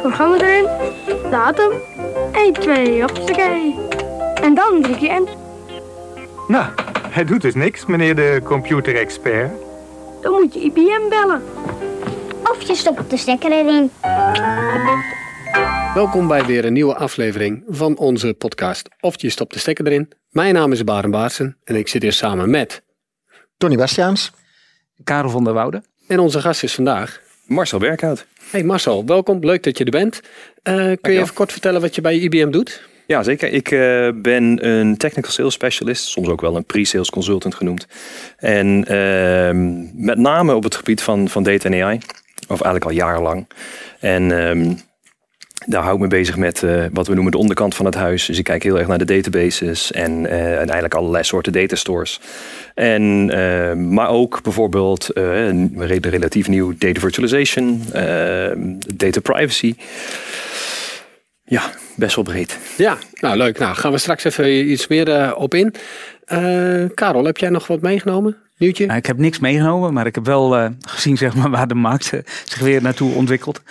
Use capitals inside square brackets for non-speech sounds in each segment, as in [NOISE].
programma erin, datum, 1, 2, hoppakee. En dan druk je in. Nou, hij doet dus niks, meneer de computerexpert. Dan moet je IBM bellen. Of je stopt de stekker erin. Welkom bij weer een nieuwe aflevering van onze podcast Of je stopt de stekker erin. Mijn naam is Baren Baarsen en ik zit hier samen met Tony Bastiaans. Karel van der Woude. en onze gast is vandaag. Marcel Berkhout. Hey Marcel, welkom. Leuk dat je er bent. Eh, kun je even kort vertellen wat je bij IBM doet? Ja, zeker. Ik eh, ben een technical sales specialist, soms ook wel een pre-sales consultant genoemd. En ehm, met name op het gebied van, van data en AI, of eigenlijk al jarenlang. En ehm, daar hou ik me bezig met eh, wat we noemen de onderkant van het huis. Dus ik kijk heel erg naar de databases en, eh, en eigenlijk allerlei soorten datastores. En, eh, maar ook bijvoorbeeld een re- relatief nieuw data virtualization, data privacy. Ja, best wel breed. Ja, nou leuk. Nou gaan we straks even iets meer op in. Karel, heb jij nog wat meegenomen? Nieuwtje? Nou, ik heb niks meegenomen, maar ik heb wel eh, gezien zeg maar, waar de markt eh, zich weer naartoe ontwikkelt.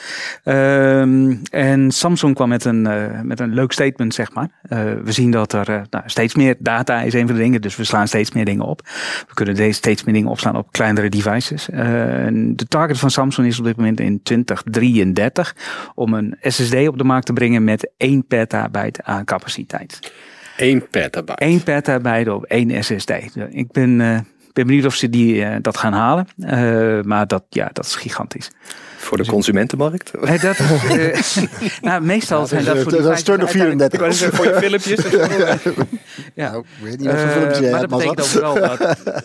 Ehm, en Samsung kwam met een, eh, met een leuk statement, zeg maar. Eh, we zien dat er nou, steeds meer data is een van de dingen, dus we slaan steeds meer dingen op. We kunnen deze steeds meer dingen opslaan op kleinere devices. Eh, de target van Samsung is op dit moment in 2033 om een SSD op de markt te brengen met 1 petabyte aan capaciteit. 1 petabyte. 1 petabyte op één SSD. Ik ben, eh, ben benieuwd of ze die, eh, dat gaan halen. Eh, maar dat, ja, dat is gigantisch. Voor de consumentenmarkt? Eh, dat is, eh, nou, meestal zijn dat, dat voor is- die dat is turn of uiteindelijk- 34. Ik wou net zeggen, voor je filmpjes. [LAUGHS] ja. Nou, weet niet wat voor filmpjes jij maar hebt, dat betekent ook Marcel. wel dat...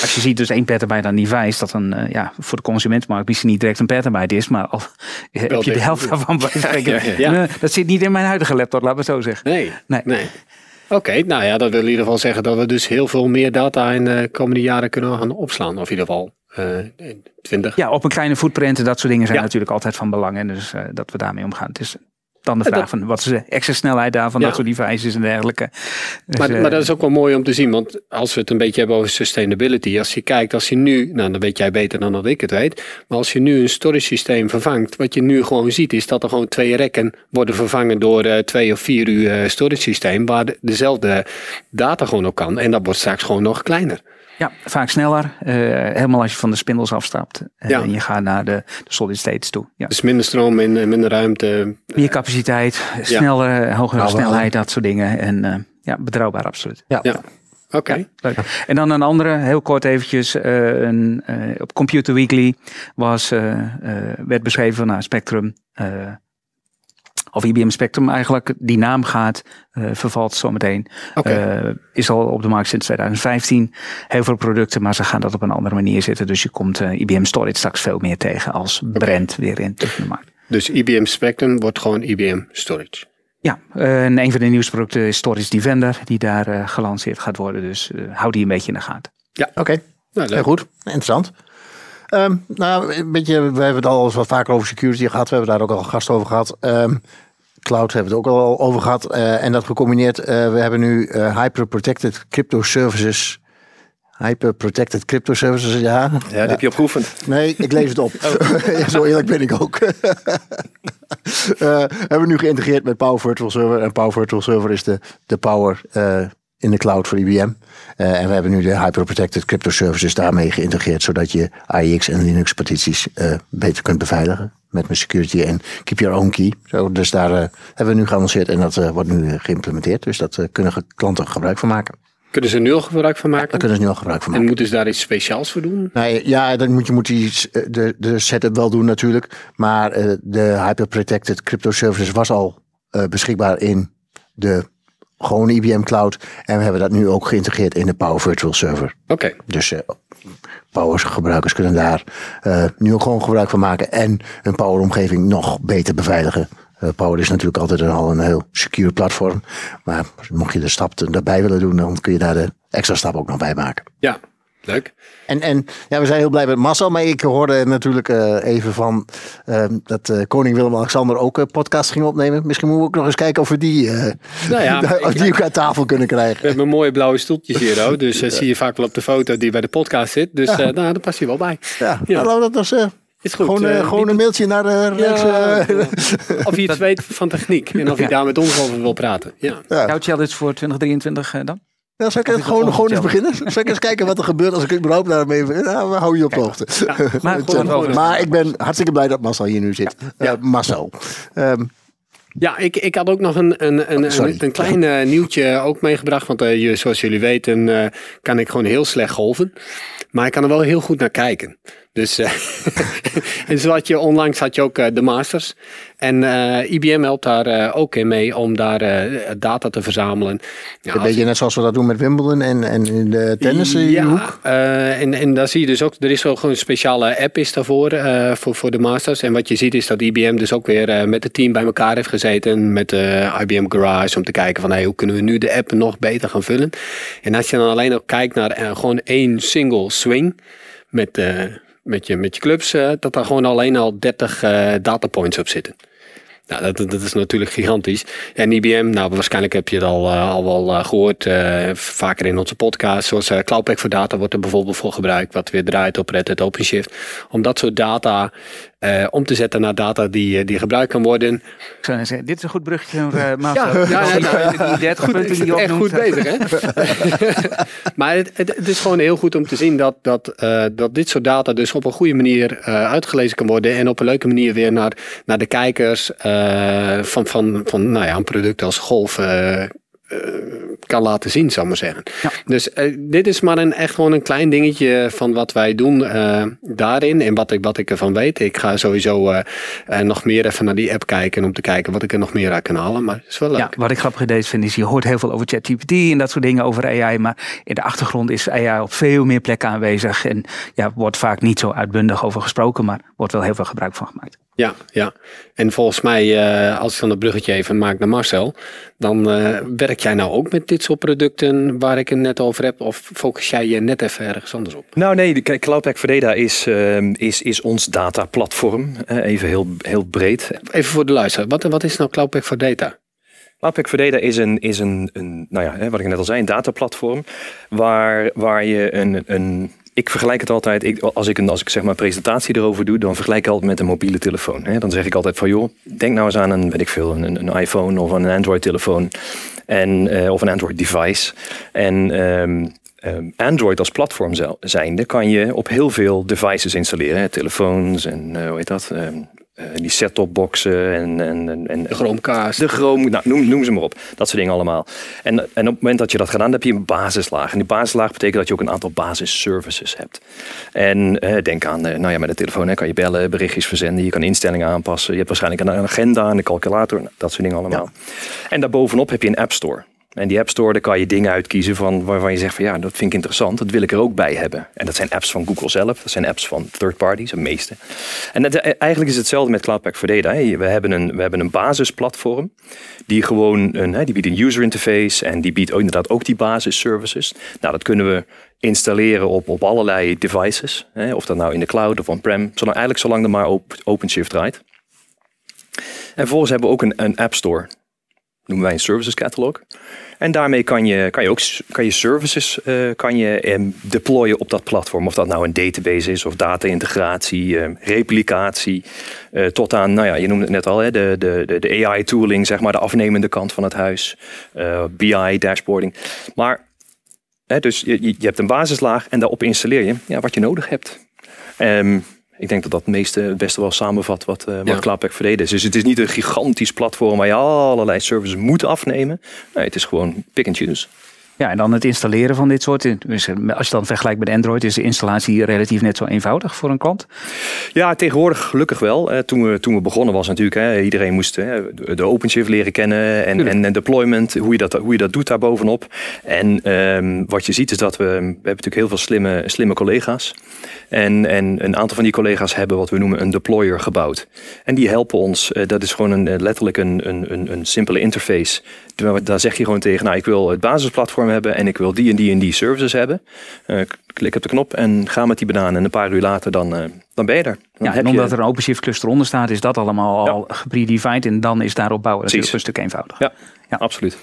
Als je ziet dus 1 petabyte aan device, dat dan eh, ja, voor de consumentenmarkt misschien niet direct een petabyte is, maar al heb je de helft daarvan bij spreken. ja, ja. Dat zit niet in mijn huidige laptop, laten we het zo zeggen. Nee. Nee. nee. Oké, nou ja, dat wil in ieder geval zeggen dat we dus heel veel meer data in de komende jaren kunnen gaan opslaan. Of in ieder geval eh 20. Ja, op een kleine footprint en dat soort dingen zijn Ja. natuurlijk altijd van belang. En dus eh, dat we daarmee omgaan. Het is dan de vraag dat- van wat is de extra snelheid daarvan, Ja. dat soort devices en dergelijke. Dus, Maar, eh, maar dat is ook wel mooi om te zien, want als we het een beetje hebben over sustainability, als je kijkt, als je nu, nou dan weet jij beter dan dat ik het weet, maar als je nu een storage systeem vervangt, wat je nu gewoon ziet is dat er gewoon twee rekken worden vervangen door eh, twee of vier uur eh, storage systeem, waar de- dezelfde data gewoon op kan en dat wordt straks gewoon nog kleiner. Ja, vaak sneller. eh, helemaal als je van de spindels afstapt. eh, Ja. En je gaat naar de, de solid states toe. Ja. Dus minder stroom en eh, minder ruimte. Meer capaciteit, sneller, hogere Nou, snelheid, dat soort dingen. En eh, ja, betrouwbaar absoluut. Ja. Ja. Oké. Leuk. En dan een andere, heel kort eventjes. eh, een, eh, op Computer Weekly was, eh, eh, werd beschreven naar Spectrum. Of IBM Spectrum eigenlijk. Die naam gaat, eh, vervalt zometeen. Eh, is al op de markt sinds 2015. Heel veel producten, maar ze gaan dat op een andere manier zetten. Dus je komt eh, IBM Storage straks veel meer tegen als brand weer in de markt. Dus IBM Spectrum wordt gewoon IBM Storage. Ja, eh, en een van de nieuwste producten is Storage Defender, die daar eh, gelanceerd gaat worden. Dus hou die een beetje in de gaten. Oké, Nou, heel goed. Interessant. Ehm, nou, een beetje, we hebben het al eens wat vaker over security gehad. We hebben daar ook al gast over gehad. Ehm, cloud hebben we het ook al over gehad. Eh, en dat gecombineerd, eh, we hebben nu eh, Hyper Protected Crypto Services. Hyper Protected Crypto Services, ja. Ja, dat heb je opgeoefend. Nee, ik lees het op. [LAUGHS] Ja, Zo eerlijk ben ik ook. [LAUGHS] Hebben we nu geïntegreerd met Power Virtual Server. En Power Virtual Server is de, de power in de cloud voor IBM. Eh, en we hebben nu de Hyper Protected Crypto Services daarmee geïntegreerd. Zodat je AIX en Linux partities eh, beter kunt beveiligen. Met mijn security en keep your own key. Zo, dus daar eh, hebben we nu geannonceerd en dat wordt nu geïmplementeerd. Dus dat kunnen ge- klanten gebruik van maken. Kunnen ze er nu al gebruik van maken? Daar kunnen ze nu al gebruik van En maken. moeten ze daar iets speciaals voor doen? Nee, ja, dan moet je moet die, eh, de, de setup wel doen natuurlijk. Maar de Hyper Protected Crypto Services was al beschikbaar in de gewone IBM Cloud. En we hebben dat nu ook geïntegreerd in de Power Virtual Server. Oké. Dus eh Power gebruikers kunnen daar eh, nu ook gewoon gebruik van maken. En hun Power omgeving nog beter beveiligen. Eh, Power is natuurlijk altijd een, al een heel secure platform. Maar mocht je de stap daarbij willen doen, dan kun je daar de extra stap ook nog bij maken. Ja, leuk. En, en ja, we zijn heel blij met Marcel. Maar ik hoorde natuurlijk eh, even van eh, dat eh, koning Willem-Alexander ook een podcast ging opnemen. Misschien moeten we ook nog eens kijken of we die, eh, Nou ja, [LAUGHS] of ik- die ook aan tafel kunnen krijgen. We hebben mooie blauwe stoeltjes hier ook. Dus dat zie je vaak wel op de foto die bij de podcast zit. Dus eh, nou, daar past hij wel bij. Ja, nou, dat eh, Is goed. Gewoon, een mailtje naar de. Ja, eh, Of je iets [LAUGHS] weet van techniek en of je Ja. daar met ons over wil praten. Ja. ja. Jouw challenge voor 2023 eh, dan? Ja, zal ik is gewoon, gewoon eens beginnen? Zal ik eens kijken wat er gebeurt als ik überhaupt daarmee... Nou, we houden je op de hoogte. Maar [LAUGHS] Goed, maar ik ben hartstikke blij dat Marcel hier nu zit. Ja. Marcel. Ehm, Ja, ik, ik had ook nog een, een, een, een, een klein eh, nieuwtje ook meegebracht. Want eh, je, zoals jullie weten eh, kan ik gewoon heel slecht golven. Maar ik kan er wel heel goed naar kijken. Dus, eh, [LAUGHS] je onlangs had je ook eh, de Masters. En eh, IBM helpt daar ook in mee om daar data te verzamelen. Ja, een beetje net zoals we dat doen met Wimbledon en, en in de tennis ja, en, en daar zie je dus ook, er is wel gewoon een speciale app is daarvoor, voor, voor de masters. En wat je ziet is dat IBM dus ook weer met het team bij elkaar heeft gezeten met de IBM Garage om te kijken van hey, hoe kunnen we nu de app nog beter gaan vullen. En als je dan alleen ook kijkt naar gewoon één single swing met, met, je, met je clubs, eh, dat daar gewoon alleen al 30 eh datapoints op zitten. Nou, dat, dat is natuurlijk gigantisch. En IBM, nou, waarschijnlijk heb je het al, eh, al wel eh, gehoord, eh, vaker in onze podcast. Zoals Cloudpack voor Data wordt er bijvoorbeeld voor gebruikt, wat weer draait op Red Hat OpenShift. Om dat soort data eh, om te zetten naar data die, eh, die gebruikt kan worden. Ik zou zeggen, dit is een goed bruggetje, uh, Ja, ja, ja, die [LAUGHS] 30 Goed, punten die je echt goed bezig, hè? [LAUGHS] maar het, het, het is gewoon heel goed om te zien dat, dat, eh, dat dit soort data dus op een goede manier eh, uitgelezen kan worden. En op een leuke manier weer naar, naar de kijkers eh, van, van, van nou ja, een product als golf eh, eh, kan laten zien, zou ik maar zeggen. Ja. Dus eh, dit is maar een, echt gewoon een klein dingetje van wat wij doen eh, daarin en wat ik, wat ik ervan weet. Ik ga sowieso eh, eh, nog meer even naar die app kijken om te kijken wat ik er nog meer uit kan halen. Maar het is wel leuk. Ja, wat ik grappig deze vind is, je hoort heel veel over ChatGPT en dat soort dingen over AI, maar in de achtergrond is AI op veel meer plekken aanwezig en ja, wordt vaak niet zo uitbundig over gesproken, maar wordt wel heel veel gebruik van gemaakt. Ja, ja. En volgens mij, eh, als ik dan het bruggetje even maak naar Marcel, dan eh, werk jij nou ook met dit soort producten waar ik het net over heb, of focus jij je net even ergens anders op? Nou nee, de- kijk, Cloudpack for Data is, ehm, is, is ons dataplatform. Eh, even heel, heel breed. Even voor de luisteraar, wat, wat is nou Cloudpack for Data? Cloudpack for Data is een, is een, een nou ja, hè, wat ik net al zei, een dataplatform. Waar, waar je een, een ik vergelijk het altijd, ik, als, ik een, als ik zeg maar presentatie erover doe, dan vergelijk ik altijd met een mobiele telefoon. Hè. Dan zeg ik altijd van joh, denk nou eens aan een, weet ik veel, een, een iPhone of een Android telefoon. En, eh, of een Android device. En ehm, ehm, Android als platform zijnde kan je op heel veel devices installeren. Hè. Telefoons en eh, hoe heet dat? Eh, die set-top boxen en, en, en, en De Chromecast. de Chrome, nou, noem, noem ze maar op. Dat soort dingen allemaal. En, en op het moment dat je dat gedaan hebt, heb je een basislaag. En die basislaag betekent dat je ook een aantal basisservices hebt. En eh, denk aan, eh, nou ja, met de telefoon hè, kan je bellen, berichtjes verzenden. Je kan instellingen aanpassen. Je hebt waarschijnlijk een agenda, een calculator. nou, Dat soort dingen allemaal. En daarbovenop heb je een App Store. En die App Store, daar kan je dingen uitkiezen van waarvan je zegt van ja, dat vind ik interessant, dat wil ik er ook bij hebben. En dat zijn apps van Google zelf, dat zijn apps van third parties, de meeste. En eh, eigenlijk is hetzelfde met Cloudpack for Data. We hebben een, we hebben een basisplatform die gewoon een, die biedt een user interface en die biedt inderdaad ook die basisservices. Nou, dat kunnen we installeren op, op allerlei devices. Of dat nou in de cloud of on-prem, zolang, eigenlijk zolang er maar op OpenShift draait. En vervolgens hebben we ook een, een App Store noemen wij een services catalog. En daarmee kan je, kan je ook kan je services eh, kan je, em, deployen op dat platform. Of dat nou een database is of data-integratie, eh, replicatie. eh, tot aan, nou ja, je noemde het net al, hè, de, de, de, AI-tooling, zeg maar, de afnemende kant van het huis. eh, BI, dashboarding. Maar, hè, dus je, je je hebt een basislaag en daarop installeer je ja, wat je nodig hebt. Ehm, ik denk dat dat het meeste, het beste wel samenvat wat, eh wat Ja. Cloudpack verleden is. Dus het is niet een gigantisch platform waar je allerlei services moet afnemen. Nee, het is gewoon pick and choose. Ja, en dan het installeren van dit soort. Dus eh, als je dan vergelijkt met Android, is de installatie relatief net zo eenvoudig voor een klant. Ja, tegenwoordig gelukkig wel. Eh, toen, we, toen we begonnen was natuurlijk, hè, iedereen moest hè, de OpenShift leren kennen en, en, en deployment, hoe je, dat, hoe je dat doet daar bovenop. En ehm, wat je ziet is dat we, we hebben natuurlijk heel veel slimme, slimme collega's. En, en een aantal van die collega's hebben wat we noemen een deployer gebouwd. En die helpen ons, eh, dat is gewoon een, letterlijk een, een, een, een simpele interface. Daar- zeg je gewoon tegen, nou ik wil het basisplatform hebben en ik wil die en die en die services hebben. Klik op de knop en ga met die banaan. En een paar uur later dan, eh, dan ben je er. Dan Ja, en omdat je, er een OpenShift cluster onder staat, is dat allemaal al gepredefined. En dan is daarop bouwen natuurlijk een stuk eenvoudiger. Ja, Ja. absoluut.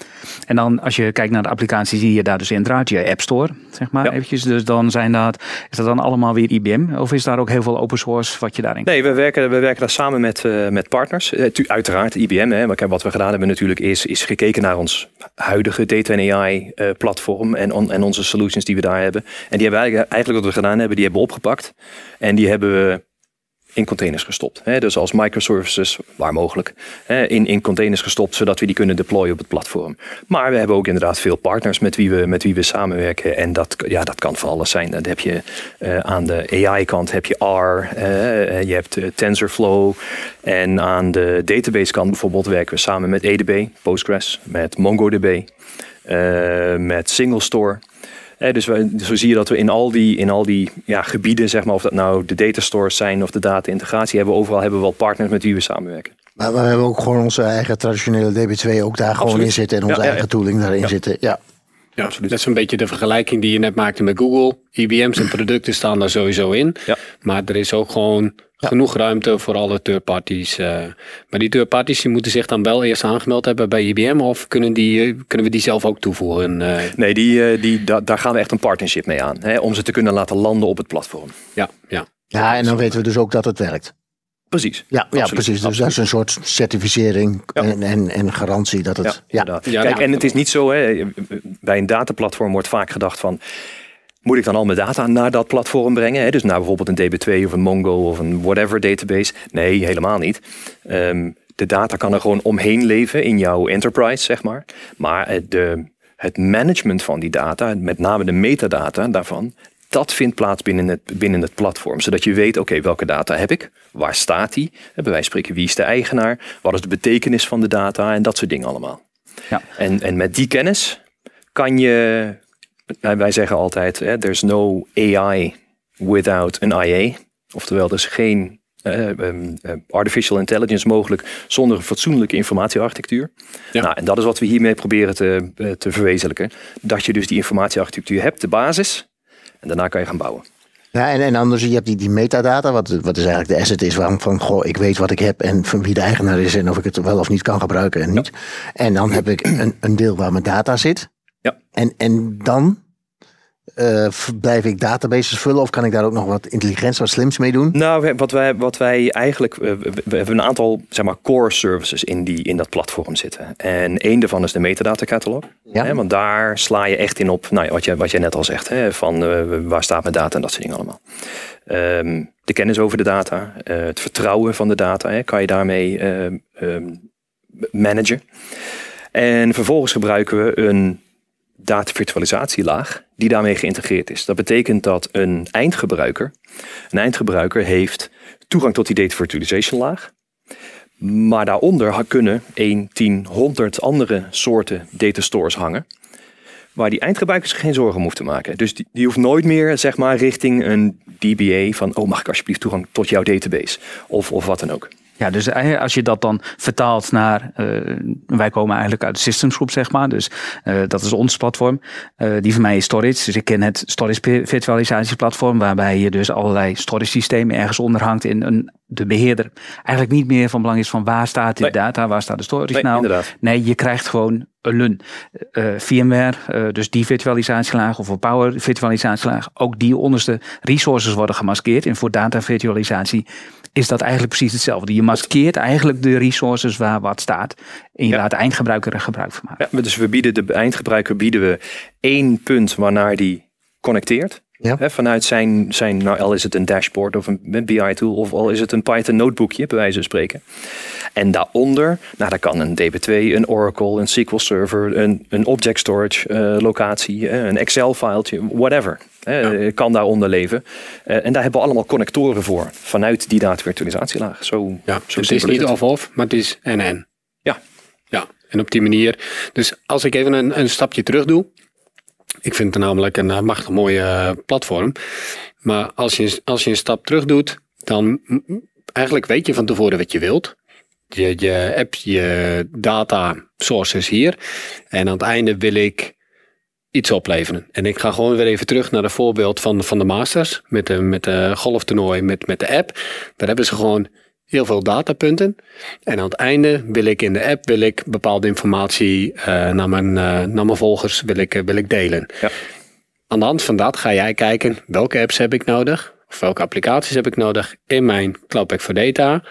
En dan als je kijkt naar de applicaties die je daar dus in draait, je App Store, zeg maar Ja. eventjes. Dus dan zijn dat, is dat dan allemaal weer IBM? Of is daar ook heel veel open source wat je daarin Nee, we werken, we werken daar samen met, eh, met partners. Eh, tu- uiteraard IBM. Hè, maar wat we gedaan hebben natuurlijk is, is gekeken naar ons huidige data en AI platform en, on- en onze solutions die we daar hebben. En die hebben eigenlijk, wat we gedaan hebben, die hebben we opgepakt. En die hebben we in containers gestopt. Hè, dus als microservices, waar mogelijk, hè, in, in containers gestopt, zodat we die kunnen deployen op het platform. Maar we hebben ook inderdaad veel partners met wie we, met wie we samenwerken. En dat, ja, dat kan van alles zijn. Dan heb je eh, aan de AI-kant heb je R, eh, je hebt eh, TensorFlow. En aan de database-kant bijvoorbeeld werken we samen met EDB, Postgres, met MongoDB, met SingleStore. Eh, dus we, zo zie je dat we in al die, in al die ja, gebieden, zeg maar, of dat nou de datastores zijn of de data-integratie, hebben we overal hebben we wel partners met wie we samenwerken. Maar we hebben ook gewoon onze eigen traditionele DB2 ook daar gewoon Absoluut. in zitten. En onze Ja, ja, ja. eigen tooling daarin Ja. zitten. Ja. Ja, Dat is een beetje de vergelijking die je net maakte met Google. IBM's en producten staan daar sowieso in. Ja. Maar er is ook gewoon genoeg ruimte voor alle third parties. eh. maar die third parties die moeten zich dan wel eerst aangemeld hebben bij IBM. Of kunnen, die, kunnen we die zelf ook toevoegen? eh? Nee, die, eh, die, da- daar gaan we echt een partnership mee aan. Hè, om ze te kunnen laten landen op het platform. ja, ja. ja, en dan weten we dus ook dat het werkt. Precies. Ja, ja precies. Dus dat is een soort certificering Ja. en, en, en garantie dat het... Ja, Ja, Kijk, en het is niet zo, hè, bij een dataplatform wordt vaak gedacht van, moet ik dan al mijn data naar dat platform brengen? Hè? Dus naar bijvoorbeeld een DB2 of een Mongo of een whatever database. Nee, helemaal niet. Ehm, de data kan er gewoon omheen leven in jouw enterprise, zeg maar. Maar het, de, het management van die data, met name de metadata daarvan, dat vindt plaats binnen het, binnen het platform. Zodat je weet, oké, welke data heb ik? Waar staat die? Bij wijze van spreken, wie is de eigenaar? Wat is de betekenis van de data? En dat soort dingen allemaal. Ja. En, en met die kennis kan je, wij zeggen altijd, hè, there's no AI without an IA. Oftewel, er is geen eh, ehm, eh, artificial intelligence mogelijk zonder een fatsoenlijke informatiearchitectuur. Ja. Nou, en dat is wat we hiermee proberen te, eh, te verwezenlijken. Dat je dus die informatiearchitectuur hebt, de basis, en daarna kan je gaan bouwen. Ja, en, en anders, je hebt die, die metadata, wat, wat dus eigenlijk de asset is, waarom van, goh, ik weet wat ik heb en van wie de eigenaar is en of ik het wel of niet kan gebruiken en niet. En dan heb ik een, een deel waar mijn data zit. Ja. En, en dan eh, blijf ik databases vullen of kan ik daar ook nog wat intelligents, wat slims mee doen? Nou, wat wij, wat wij eigenlijk. We, hebben een aantal zeg maar, core services in, die, in dat platform zitten. En één daarvan is de metadata catalog. Ja. Hè, want daar sla je echt in op nou, wat, je, wat je net al zegt. Hè, van eh, waar staat mijn data en dat soort dingen allemaal. Ehm, de kennis over de data, eh, het vertrouwen van de data, hè, kan je daarmee ehm, managen. En vervolgens gebruiken we een datavirtualisatielaag die daarmee geïntegreerd is. Dat betekent dat een eindgebruiker, een eindgebruiker heeft toegang tot die data virtualization laag. Maar daaronder kunnen 1, 10, 100 andere soorten datastores hangen. Waar die eindgebruiker zich geen zorgen om hoeft te maken. Dus die, die hoeft nooit meer zeg maar, richting een DBA van... oh, mag ik alsjeblieft toegang tot jouw database? Of, of wat dan ook. Ja, dus eh, als je dat dan vertaalt naar, eh, wij komen eigenlijk uit de systems groep, zeg maar. Dus eh, dat is ons platform. Die van mij is storage. Dus ik ken het storage virtualisatieplatform, waarbij je dus allerlei storage systemen ergens onderhangt in een, de beheerder. Eigenlijk niet meer van belang is van waar staat de Nee. data, waar staat de storage Nee, nou. inderdaad. Nee, je krijgt gewoon een LUN. VMware, dus die virtualisatielaag of een Power virtualisatielaag. Ook die onderste resources worden gemaskeerd. En voor data virtualisatie is dat eigenlijk precies hetzelfde. Je maskeert eigenlijk de resources waar wat staat. En je Ja. laat de eindgebruiker er gebruik van maken. Ja, dus we bieden de eindgebruiker bieden we één punt waarnaar die connecteert. Ja. Hè, vanuit zijn, zijn, nou al is het een dashboard of een BI-tool of al is het een Python notebookje, bij wijze van spreken. En daaronder, nou daar kan een DB2, een Oracle, een SQL Server, een, een object storage eh, locatie, eh, een Excel-filetje, whatever. hè, Kan daaronder leven. Eh, en daar hebben we allemaal connectoren voor vanuit die datavirtualisatielaag. Zo, Ja, zo dus het is niet of-of, maar het is en-en. Ja. Ja, en op die manier. Dus als ik even een, een stapje terug doe. Ik vind het namelijk een eh, machtig mooie eh, platform. Maar als je, als je een stap terug doet, dan eigenlijk weet je van tevoren wat je wilt. Je, je hebt je data sources hier. En aan het einde wil ik iets opleveren. En ik ga gewoon weer even terug naar het voorbeeld van, van de Masters met de, met de golftoernooi met, met de app. Daar hebben ze gewoon heel veel datapunten. En aan het einde wil ik in de app wil ik bepaalde informatie uh, naar, mijn, uh, naar mijn volgers wil ik, wil ik delen. Ja. Aan de hand van dat ga jij kijken welke apps heb ik nodig. Of welke applicaties heb ik nodig in mijn Cloud Pack for Data.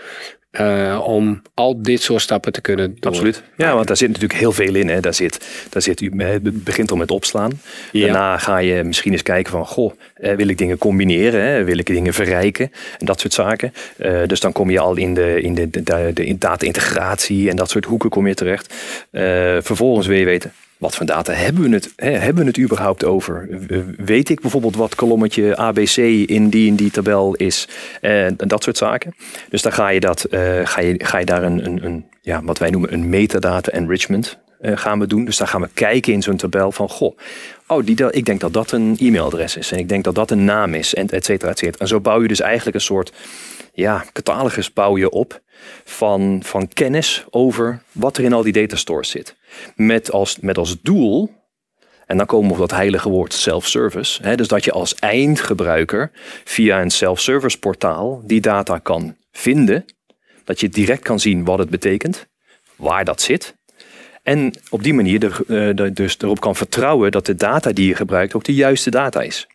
Uh, om al dit soort stappen te kunnen doen. Absoluut. Ja, want daar zit natuurlijk heel veel in. Hè. Daar zit, daar zit, het begint al met opslaan. Ja. Daarna ga je misschien eens kijken van, goh, wil ik dingen combineren? Hè? Wil ik dingen verrijken? En dat soort zaken. Uh, dus dan kom je al in de, in de, de, de data-integratie en dat soort hoeken kom je terecht. Uh, vervolgens wil je weten, wat voor data hebben we het, hè, hebben we het überhaupt over? Weet ik bijvoorbeeld wat kolommetje ABC in die in die tabel is? En dat soort zaken. Dus dan ga je, dat, uh, ga je, ga je daar een, een, een, ja, wat wij noemen een metadata enrichment uh, gaan we doen. Dus dan gaan we kijken in zo'n tabel van, goh, oh, die, ik denk dat dat een e-mailadres is. En ik denk dat dat een naam is, en et cetera, et cetera. En zo bouw je dus eigenlijk een soort ja, catalogus bouw je op van, van kennis over wat er in al die datastores zit. Met als, met als doel, en dan komen we op dat heilige woord self-service, dus dat je als eindgebruiker via een self-service portaal die data kan vinden, dat je direct kan zien wat het betekent, waar dat zit. En op die manier de, dus erop kan vertrouwen dat de data die je gebruikt ook de juiste data is.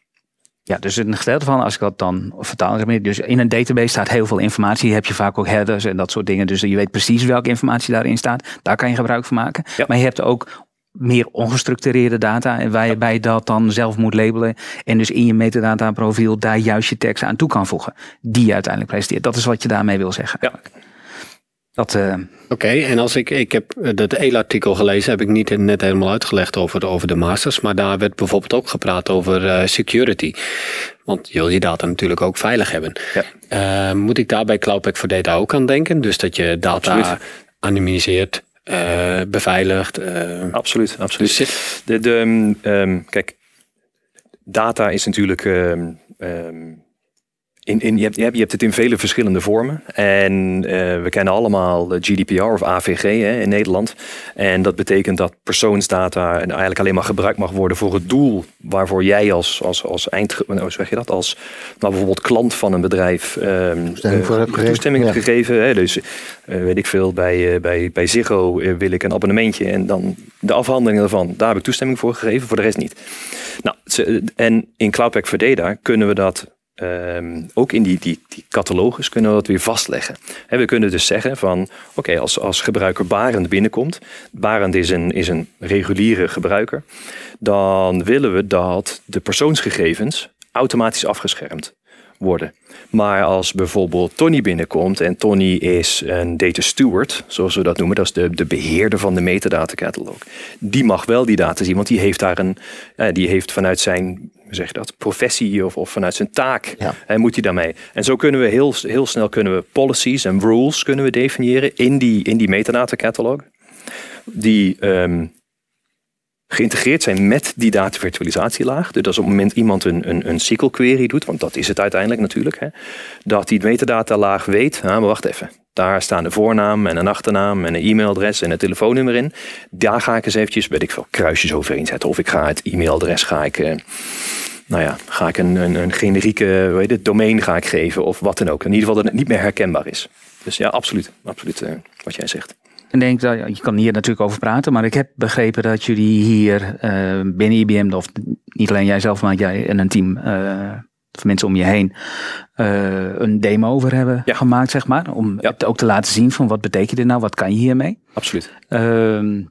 Ja, dus een gedeelte van, als ik dat dan vertaal, dus in een database staat heel veel informatie. Heb je vaak ook headers en dat soort dingen. Dus je weet precies welke informatie daarin staat. Daar kan je gebruik van maken. Ja. Maar je hebt ook meer ongestructureerde data. En waarbij je dat dan zelf moet labelen. En dus in je metadata profiel daar juist je tekst aan toe kan voegen. Die je uiteindelijk presenteert. Dat is wat je daarmee wil zeggen. Ja. Dat, uh... Oké, okay, en als ik, ik heb dat ELA-artikel gelezen, heb ik niet net helemaal uitgelegd over de, over de masters, maar daar werd bijvoorbeeld ook gepraat over uh, security. Want je wil je data natuurlijk ook veilig hebben. Ja. Uh, moet ik daar bij Cloudpack for Data ook aan denken? Dus dat je data absoluut. anonymiseert, beveiligt? absoluut, absoluut. Dus, de, de, um, kijk, data is natuurlijk... Um, um, in, in, je, hebt, je, hebt, het in vele verschillende vormen. En uh, we kennen allemaal GDPR of AVG hè, in Nederland. En dat betekent dat persoonsdata eigenlijk alleen maar gebruikt mag worden voor het doel waarvoor jij als, als, als eind, hoe zeg je dat, als nou, bijvoorbeeld klant van een bedrijf um, toestemming, uh, toestemming ja. gegeven. Hè, dus uh, weet ik veel, bij, bij, bij Ziggo wil ik een abonnementje en dan de afhandeling daarvan, daar heb ik toestemming voor gegeven, voor de rest niet. Nou, en in Cloudpack for Data kunnen we dat Um, ook in die, die, die catalogus kunnen we dat weer vastleggen. En we kunnen dus zeggen van, oké, als, als gebruiker Barend binnenkomt, Barend is een, is een reguliere gebruiker, dan willen we dat de persoonsgegevens automatisch afgeschermd worden. Maar als bijvoorbeeld Tony binnenkomt en Tony is een data steward, zoals we dat noemen, dat is de, de beheerder van de metadata catalog. Die mag wel die data zien, want die heeft daar een, die heeft vanuit zijn zeg dat, professie of, of vanuit zijn taak ja. en moet hij daarmee. En zo kunnen we heel, heel snel kunnen we policies en rules kunnen we definiëren in die, in die metadata catalog. Die um, geïntegreerd zijn met die datavirtualisatielaag. Dus als op het moment iemand een, een, een SQL query doet, want dat is het uiteindelijk natuurlijk, hè, dat die metadata-laag weet, ah, maar wacht even, daar staan de voornaam en een achternaam en een e-mailadres en een telefoonnummer in. Daar ga ik eens eventjes, weet ik veel, kruisjes overheen zetten. Of ik ga het e-mailadres, ga ik, eh, nou ja, ga ik een, een, een generieke weet het, domein ga ik geven of wat dan ook. In ieder geval dat het niet meer herkenbaar is. Dus ja, absoluut, absoluut uh, wat jij zegt. Ik denk dat je kan hier natuurlijk over praten, maar ik heb begrepen dat jullie hier uh, binnen IBM, of niet alleen jij zelf, maar jij en een team uh, van mensen om je heen, uh, een demo over hebben ja. gemaakt, zeg maar. Om Ja. het ook te laten zien van wat betekent dit nou, wat kan je hiermee? Absoluut. Ehm,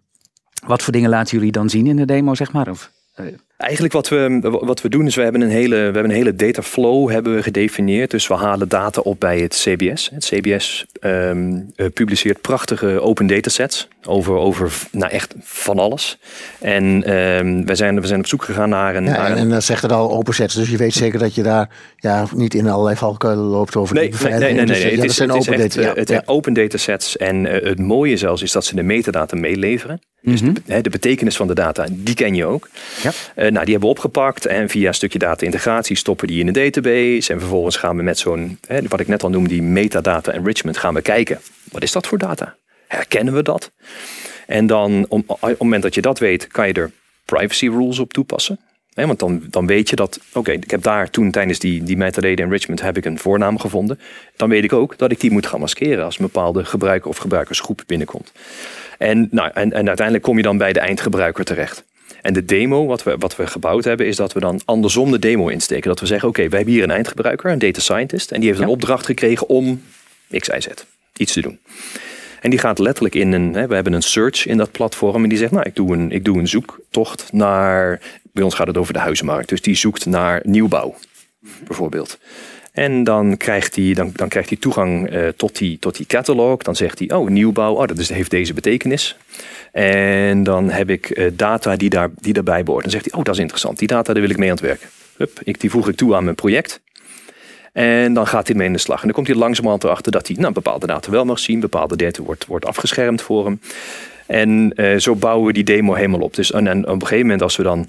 wat voor dingen laten jullie dan zien in de demo, zeg maar? Of, eh, Eigenlijk wat we, wat we doen is we hebben een hele, we hebben een hele data flow hebben we gedefinieerd. Dus we halen data op bij het CBS. Het CBS ehm, eh, publiceert prachtige open datasets over, over nou echt van alles. En ehm, we, zijn, we zijn op zoek gegaan naar een... Ja, naar en, een- en dat zegt het al open sets, dus je weet zeker dat je daar ja, niet in allerlei valkuilen loopt over Nee, die nee, nee, nee, beveiliging. nee. Dus, ja, Het is, zijn het is open echt, data. ja. het Ja. zijn open datasets. En eh, het mooie zelfs is dat ze de metadata meeleveren. Dus Mhm. de, hè, de betekenis van de data, die ken je ook. Ja. Eh, nou, die hebben we opgepakt en via een stukje data-integratie stoppen die in een database. En vervolgens gaan we met zo'n, wat ik net al noemde, die metadata enrichment, gaan we kijken. Wat is dat voor data? Herkennen we dat? En dan, op het moment dat je dat weet, kan je er privacy rules op toepassen. Want dan, dan weet je dat, oké, ik heb daar toen tijdens die, die metadata enrichment heb ik een voornaam gevonden. Dan weet ik ook dat ik die moet gaan maskeren als een bepaalde gebruiker of gebruikersgroep binnenkomt. En, nou, en, en uiteindelijk kom je dan bij de eindgebruiker terecht. En de demo, wat we, wat we gebouwd hebben, is dat we dan andersom de demo insteken. Dat we zeggen, oké, wij hebben hier een eindgebruiker, een data scientist. En die heeft een opdracht gekregen om X, Y, Z iets te doen. En die gaat letterlijk in een, hè, we hebben een search in dat platform. En die zegt, nou, ik doe een, ik doe een zoektocht naar, bij ons gaat het over de huizenmarkt. Dus die zoekt naar nieuwbouw, bijvoorbeeld. En dan krijgt hij, dan, dan krijgt hij toegang eh, tot, die, tot die catalog. Dan zegt hij, oh, nieuwbouw, oh, dat is, heeft deze betekenis. En dan heb ik eh, data die, daar, die daarbij behoort. Dan zegt hij, oh, dat is interessant. Die data, daar wil ik mee aan het werk. Hup, ik, die voeg ik toe aan mijn project. En dan gaat hij mee in de slag. En dan komt hij langzamerhand erachter dat hij nou, bepaalde data wel mag zien. Bepaalde data wordt, wordt afgeschermd voor hem. En eh, zo bouwen we die demo helemaal op. Dus en, en op een gegeven moment als we dan,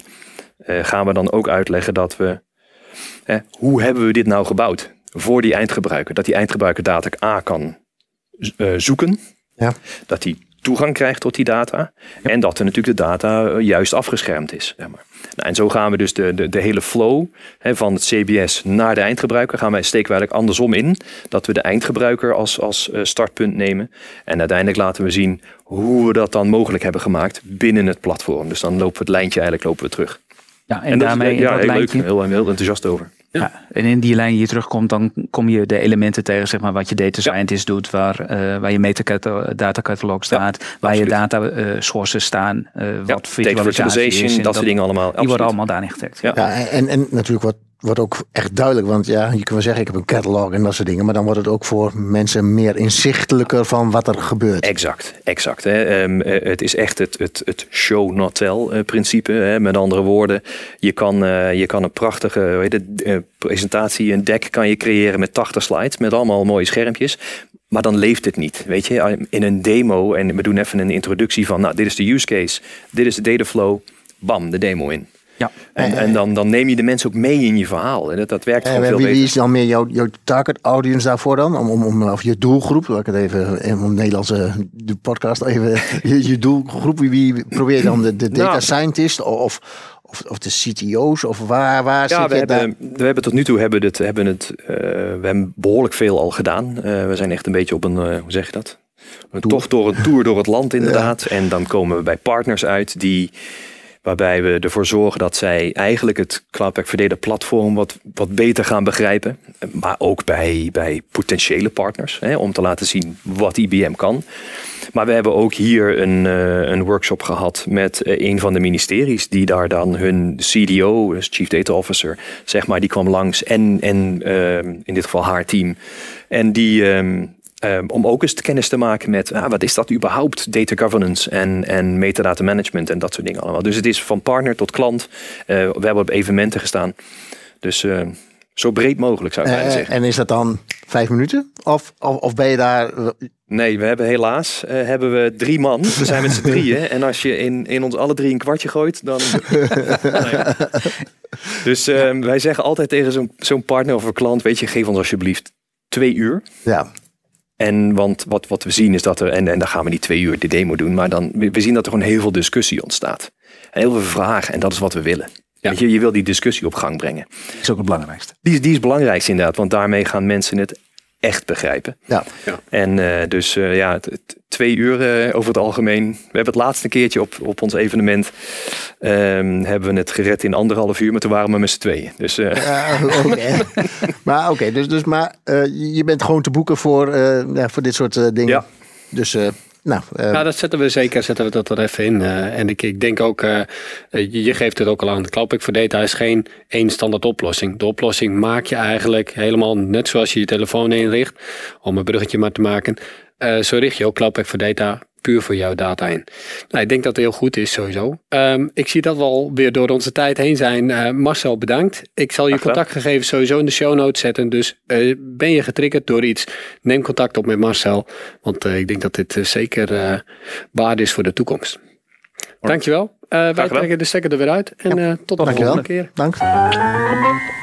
gaan we dan ook uitleggen dat we... eh, hoe hebben we dit nou gebouwd voor die eindgebruiker? Dat die eindgebruiker data A kan eh, zoeken. Ja. Dat hij toegang krijgt tot die data. En dat er natuurlijk de data eh, juist afgeschermd is. Zeg maar. nou, en zo gaan we dus de, de, de hele flow hè, van het CBS naar de eindgebruiker. Gaan wij, steken we eigenlijk andersom in. Dat we de eindgebruiker als, als eh, startpunt nemen. En uiteindelijk laten we zien hoe we dat dan mogelijk hebben gemaakt binnen het platform. Dus dan lopen we het lijntje eigenlijk lopen we terug. Ja, en, is- daarmee in ja, dat heel lijntje, leuk. Heel, heel enthousiast over. Ja, en in die lijn hier terugkomt, dan kom je de elementen tegen, zeg maar, wat je data scientist doet, waar, eh, waar je metadatacatalog staat, waar je absoluut. data eh, sources staan, eh, Ja, wat is. en dat soort dingen allemaal. Die worden allemaal daarin getagd. Ja. Ja, en, en natuurlijk wat, wat ook echt duidelijk, want ja, je kunt wel zeggen ik heb een catalog en dat soort dingen, maar dan wordt het ook voor mensen meer inzichtelijker van wat er gebeurt. Exact, exact. Hè. Ehm, eh, het is echt het, het, het show not tell eh, principe. Hè. Met andere woorden, je kan, eh, je kan een prachtige het, presentatie, een deck kan je creëren met 80 slides, met allemaal mooie schermpjes. Maar dan leeft het niet. Weet je, in een demo, en we doen even een introductie van, nou, dit is de use case, dit is de data flow, bam, de demo in. Ja. En, en dan, dan neem je de mensen ook mee in je verhaal. En dat, dat werkt gewoon En veel wie, wie beter. is dan meer jouw, jouw target audience daarvoor dan? Om, om, om, of je doelgroep, laat ik het even in het Nederlandse de podcast even. [LAUGHS] Je, je doelgroep, wie, wie probeer je dan de, de data Nou. scientist of, of, of de CTO's? Of waar, waar Ja, zit we je daar? hebben, we hebben tot nu toe hebben het, hebben het, eh, we hebben behoorlijk veel al gedaan. Eh, we zijn echt een beetje op een, eh, hoe zeg je dat? Een tocht door een tour door het land inderdaad. En dan komen we bij partners uit die, waarbij we ervoor zorgen dat zij eigenlijk het Cloudpack Data platform wat, wat beter gaan begrijpen. Maar ook bij, bij potentiële partners, hè, om te laten zien wat IBM kan. Maar we hebben ook hier een, eh, een workshop gehad met eh, een van de ministeries, die daar dan hun CDO, dus Chief Data Officer, zeg maar, die kwam langs en, en ehm, in dit geval haar team. En die, ehm, ehm, om ook eens kennis te maken met ah, wat is dat überhaupt, data governance en, en metadata management en dat soort dingen allemaal. Dus het is van partner tot klant. Eh, we hebben op evenementen gestaan. Dus eh, zo breed mogelijk zou ik bijna Eh, zeggen. en is dat dan vijf minuten? Of, of, of ben je daar... Nee, we hebben helaas hebben we drie man. We zijn met z'n drieën. [LAUGHS] En als je in, in ons alle drie een kwartje gooit, dan. [LAUGHS] Nou. Dus eh, wij zeggen altijd tegen zo'n zo'n partner of een klant: Weet je, geef ons alsjeblieft twee uur. Ja, En want wat, wat we zien is dat er, en, en dan gaan we niet twee uur de demo doen, maar dan, we zien dat er gewoon heel veel discussie ontstaat. En heel veel vragen, en dat is wat we willen. Ja. Je, je wil die discussie op gang brengen. Dat is ook het belangrijkste. Die, is- die is belangrijk inderdaad, want daarmee gaan mensen het echt begrijpen. ja. En eh, dus eh, ja, twee uur eh, over het algemeen. We hebben het laatste keertje op, op ons evenement. ehm, hebben we het gered in anderhalf uur, maar toen waren we met z'n tweeën. Dus eh, Ja, oké. [LAUGHS] maar oké, dus, dus maar eh, je bent gewoon te boeken voor, eh, ja, voor dit soort eh, dingen. Ja. Dus eh, nou, eh, Ja, dat zetten we zeker zetten we dat er even in. Eh, en ik, ik denk ook, eh, je, geeft het ook al aan. Cloudpack voor Data is geen één standaard oplossing. De oplossing maak je eigenlijk helemaal net zoals je je telefoon inricht. Om een bruggetje maar te maken. Zo richt je ook Cloudpack voor Data puur voor jouw data in. Nou, ik denk dat het heel goed is sowieso. Ehm, ik zie dat we alweer door onze tijd heen zijn. Eh, Marcel, bedankt. Ik zal je contactgegevens sowieso in de show notes zetten. Dus eh, ben je getriggerd door iets, neem contact op met Marcel. Want eh, ik denk dat dit zeker eh waarde is voor de toekomst. Dankjewel. Eh wij trekken de stekker er weer uit. En eh, tot de dankjewel. volgende keer. Dank.